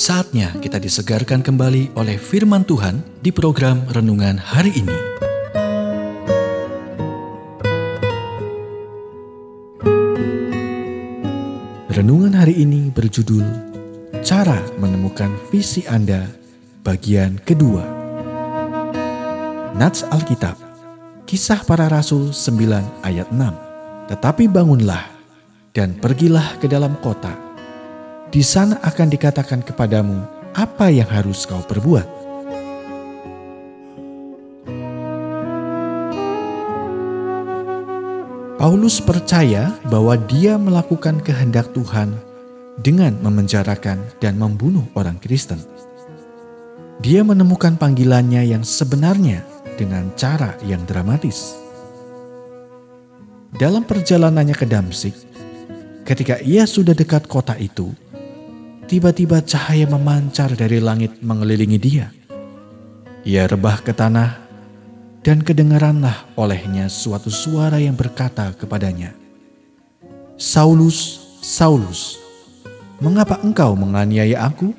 Saatnya kita disegarkan kembali oleh firman Tuhan di program renungan hari ini. Renungan hari ini berjudul Cara Menemukan Visi Anda bagian kedua. Nats Alkitab Kisah Para Rasul 9 ayat 6 Tetapi bangunlah dan pergilah ke dalam kota di sana akan dikatakan kepadamu apa yang harus kau perbuat. Paulus percaya bahwa dia melakukan kehendak Tuhan dengan memenjarakan dan membunuh orang Kristen. Dia menemukan panggilannya yang sebenarnya dengan cara yang dramatis. Dalam perjalanannya ke Damsik, ketika ia sudah dekat kota itu, tiba-tiba cahaya memancar dari langit mengelilingi dia. Ia rebah ke tanah, dan kedengaranlah olehnya suatu suara yang berkata kepadanya, Saulus, Saulus, mengapa engkau menganiaya aku?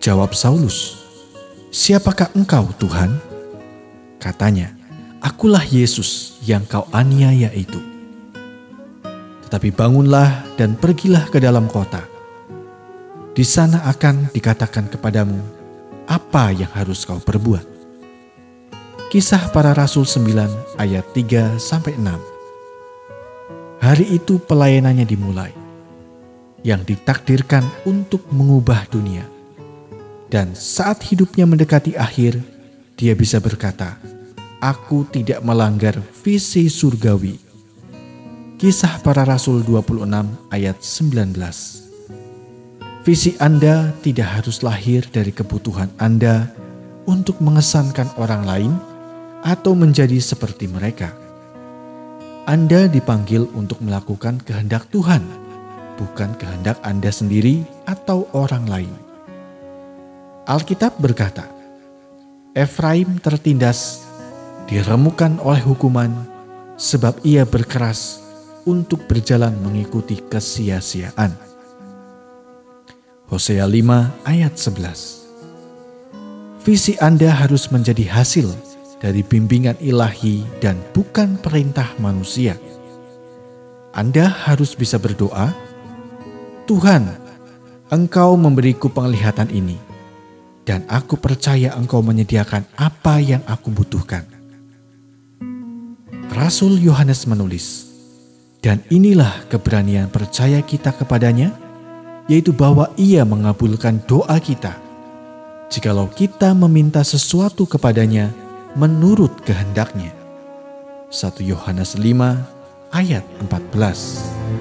Jawab Saulus, Siapakah engkau Tuhan? Katanya, Akulah Yesus yang kau aniaya itu. Tetapi bangunlah dan pergilah ke dalam kota di sana akan dikatakan kepadamu apa yang harus kau perbuat. Kisah para Rasul 9 ayat 3 sampai 6. Hari itu pelayanannya dimulai yang ditakdirkan untuk mengubah dunia. Dan saat hidupnya mendekati akhir, dia bisa berkata, Aku tidak melanggar visi surgawi. Kisah para Rasul 26 ayat 19 Visi Anda tidak harus lahir dari kebutuhan Anda untuk mengesankan orang lain atau menjadi seperti mereka. Anda dipanggil untuk melakukan kehendak Tuhan, bukan kehendak Anda sendiri atau orang lain. Alkitab berkata, Efraim tertindas, diremukan oleh hukuman, sebab ia berkeras untuk berjalan mengikuti kesia-siaan. Hosea 5 ayat 11. Visi Anda harus menjadi hasil dari bimbingan ilahi dan bukan perintah manusia. Anda harus bisa berdoa, Tuhan, Engkau memberiku penglihatan ini, dan aku percaya Engkau menyediakan apa yang aku butuhkan. Rasul Yohanes menulis, dan inilah keberanian percaya kita kepadanya, yaitu bahwa Ia mengabulkan doa kita. Jikalau kita meminta sesuatu kepadanya menurut kehendaknya. 1 Yohanes 5 ayat 14.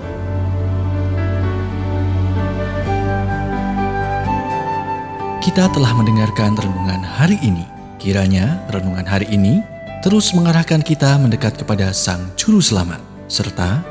Kita telah mendengarkan renungan hari ini. Kiranya renungan hari ini terus mengarahkan kita mendekat kepada Sang Juru Selamat, serta